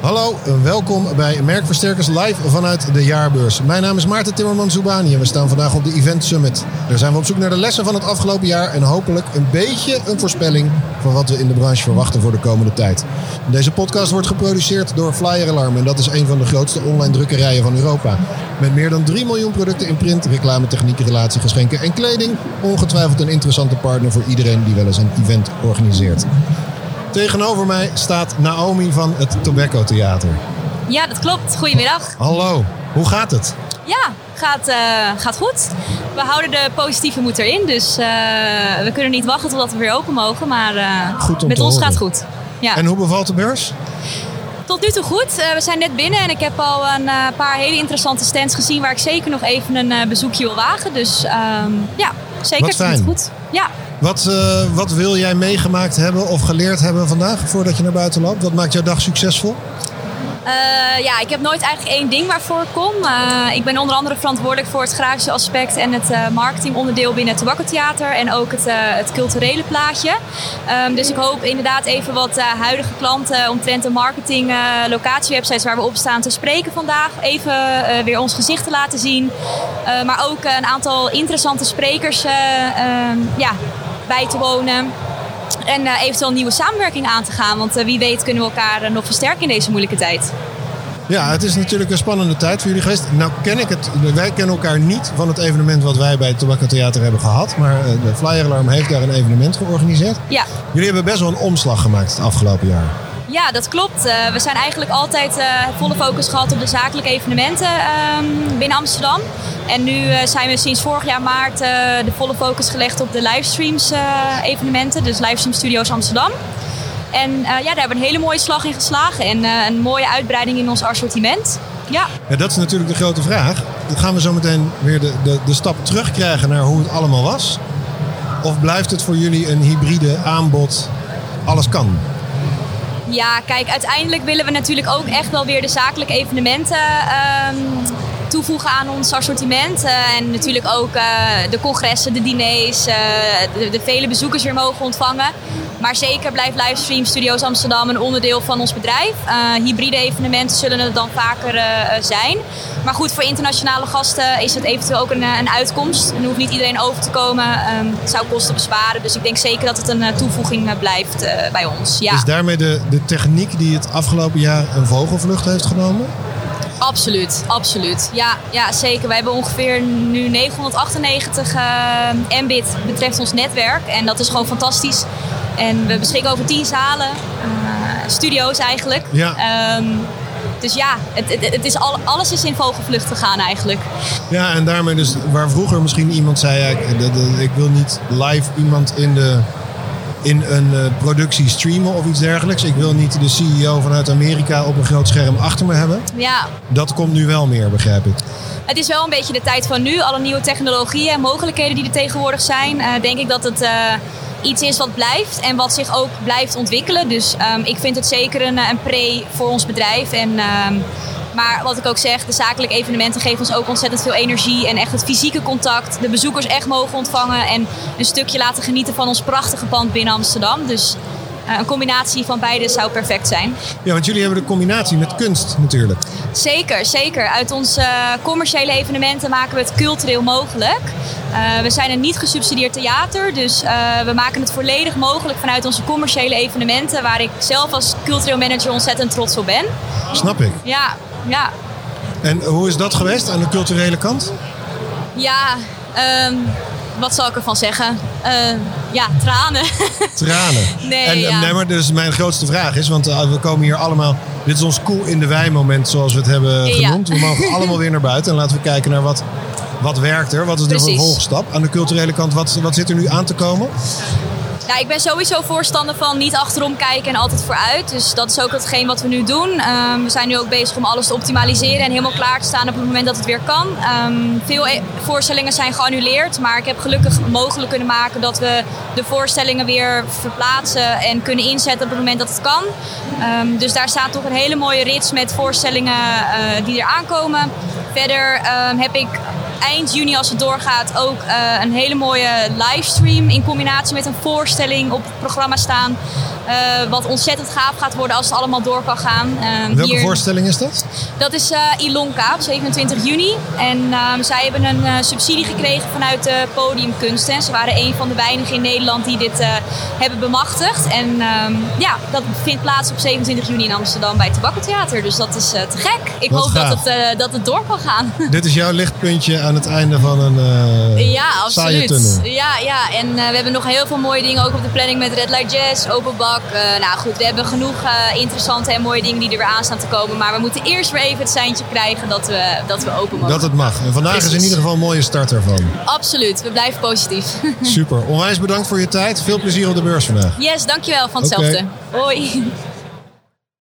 Hallo en welkom bij Merkversterkers live vanuit de jaarbeurs. Mijn naam is Maarten Timmerman Zoubani en we staan vandaag op de Event Summit. Daar zijn we op zoek naar de lessen van het afgelopen jaar en hopelijk een beetje een voorspelling van wat we in de branche verwachten voor de komende tijd. Deze podcast wordt geproduceerd door Flyer Alarm en dat is een van de grootste online drukkerijen van Europa. Met meer dan 3 miljoen producten in print, reclame, techniek, relatiegeschenken en kleding. Ongetwijfeld een interessante partner voor iedereen die wel eens een event organiseert. Tegenover mij staat Naomi van het Tobacco Theater. Ja, dat klopt. Goedemiddag. Hallo, hoe gaat het? Ja, gaat, uh, gaat goed. We houden de positieve moed erin, dus uh, we kunnen niet wachten totdat we weer open mogen. Maar uh, met ons horen. gaat het goed. Ja. En hoe bevalt de beurs? Tot nu toe goed. we zijn net binnen en ik heb al een paar hele interessante stands gezien waar ik zeker nog even een bezoekje wil wagen. Dus um, ja, zeker. Wat fijn. goed. Ja. Wat, wat wil jij meegemaakt hebben of geleerd hebben vandaag voordat je naar buiten loopt? Wat maakt jouw dag succesvol? Uh, ja, ik heb nooit eigenlijk één ding waarvoor ik kom. Uh, ik ben onder andere verantwoordelijk voor het grafische aspect en het uh, marketingonderdeel binnen het Tobacco-theater en ook het, het culturele plaatje. Um, dus ik hoop inderdaad even wat huidige klanten omtrent de marketing locatiewebsites waar we op staan te spreken vandaag. Even weer ons gezicht te laten zien. maar ook een aantal interessante sprekers ehm, ja, bij te wonen. En uh, eventueel een nieuwe samenwerking aan te gaan. Want uh, wie weet kunnen we elkaar uh, nog versterken in deze moeilijke tijd. Ja, het is natuurlijk een spannende tijd voor jullie geweest. Nou ken ik het, wij kennen elkaar niet van het evenement wat wij bij het Tobacco Theater hebben gehad. Maar de Flyer Alarm heeft daar een evenement georganiseerd. Ja. Jullie hebben best wel een omslag gemaakt het afgelopen jaar. Ja, dat klopt. Uh, we zijn eigenlijk altijd uh, volle focus gehad op de zakelijke evenementen uh, binnen Amsterdam. En nu uh, zijn we sinds vorig jaar maart de volle focus gelegd op de livestreams evenementen. Dus Livestream Studios Amsterdam. En ja, daar hebben we een hele mooie slag in geslagen. En een mooie uitbreiding in ons assortiment. Ja. ja, dat is natuurlijk de grote vraag. Dan gaan we zo meteen weer de, de, de stap terugkrijgen naar hoe het allemaal was. Of blijft het voor jullie een hybride aanbod, alles kan? Ja, kijk, uiteindelijk willen we natuurlijk ook echt wel weer de zakelijke evenementen um, toevoegen aan ons assortiment. Uh, en natuurlijk ook uh, de congressen, de diners, uh, de, de, vele bezoekers weer mogen ontvangen. Maar zeker blijft Livestream Studios Amsterdam een onderdeel van ons bedrijf. hybride evenementen zullen het dan vaker zijn. Maar goed, voor internationale gasten is het eventueel ook een, een uitkomst. En hoeft niet iedereen over te komen. Um, het zou kosten besparen. Dus ik denk zeker dat het een toevoeging blijft bij ons. Ja. Is daarmee de, de techniek die het afgelopen jaar een vogelvlucht heeft genomen? Absoluut, absoluut. Ja, ja, zeker. We hebben ongeveer nu 998 uh, Mbit betreft ons netwerk. En dat is gewoon fantastisch. En we beschikken over 10 zalen, uh, studio's eigenlijk. Ja. Um, dus ja, het, het, het, is al, alles is in vogelvlucht gegaan eigenlijk. Ja, en daarmee dus waar vroeger misschien iemand zei... Ik, ik wil niet live iemand in de in een uh, productie streamen of iets dergelijks. Ik wil niet de CEO vanuit Amerika op een groot scherm achter me hebben. Ja. Dat komt nu wel meer, begrijp ik. Het is wel een beetje de tijd van nu. Alle nieuwe technologieën en mogelijkheden die er tegenwoordig zijn. Uh, denk ik dat het uh, iets is wat blijft en wat zich ook blijft ontwikkelen. Dus um, ik vind het zeker een, een pre voor ons bedrijf. En um, maar wat ik ook zeg, de zakelijke evenementen geven ons ook ontzettend veel energie. En echt het fysieke contact. De bezoekers echt mogen ontvangen. En een stukje laten genieten van ons prachtige pand binnen Amsterdam. Dus uh, een combinatie van beide zou perfect zijn. Ja, want jullie hebben de combinatie met kunst natuurlijk. Zeker, zeker. Uit onze uh, commerciële evenementen maken we het cultureel mogelijk. Uh, we zijn een niet gesubsidieerd theater, dus we maken het volledig mogelijk vanuit onze commerciële evenementen, waar ik zelf als cultureel manager ontzettend trots op ben. Snap ik. Ja, ja. En hoe is dat geweest aan de culturele kant? Ja, um, wat zal ik ervan zeggen? Uh, ja, tranen. Tranen. Nee, en, ja. nee, maar dus mijn grootste vraag is, want uh, we komen hier allemaal... Dit is ons koe in de wei moment, zoals we het hebben genoemd. Ja. We mogen allemaal weer naar buiten en laten we kijken naar wat, wat werkt er. Wat is de Precies. vervolgstap? Aan de culturele kant, wat, wat zit er nu aan te komen? Ja, ik ben sowieso voorstander van niet achterom kijken en altijd vooruit. Dus dat is ook hetgeen wat we nu doen. Um, we zijn nu ook bezig om alles te optimaliseren en helemaal klaar te staan op het moment dat het weer kan. Um, veel e voorstellingen zijn geannuleerd, maar ik heb gelukkig mogelijk kunnen maken dat we de voorstellingen weer verplaatsen en kunnen inzetten op het moment dat het kan. Um, dus daar staat toch een hele mooie rits met voorstellingen uh, die er aankomen. Verder heb ik eind juni, als het doorgaat, ook uh, een hele mooie livestream in combinatie met een voorstelling op het programma staan. Eh, wat ontzettend gaaf gaat worden als het allemaal door kan gaan. Ehm, Welke hier- voorstelling is dat? Dat is eh, Ilonka op 27 juni. En ehm, zij hebben een eh, subsidie gekregen vanuit de podiumkunsten. En ze waren een van de weinigen in Nederland die dit hebben bemachtigd. En ehm, ja, dat vindt plaats op 27 juni in Amsterdam bij het Tobacco-theater. Dus dat is te gek. Ik Wat hoop dat het, dat het door kan gaan. Dit is jouw lichtpuntje aan het einde van een Ja, saaie absoluut. tunnel. Ja, ja. en we hebben nog heel veel mooie dingen ook op de planning met Red Light Jazz, Open Bak. Eh, nou goed, we hebben genoeg eh, interessante en mooie dingen die er weer aan staan te komen. Maar we moeten eerst weer even het seintje krijgen dat we, dat we open mogen. Dat het mag. En vandaag is in ieder geval een mooie start ervan. Absoluut, we blijven positief. Super. Onwijs bedankt voor je tijd. Veel plezier op de beurs vandaag. Yes, dankjewel. Van hetzelfde. Hoi.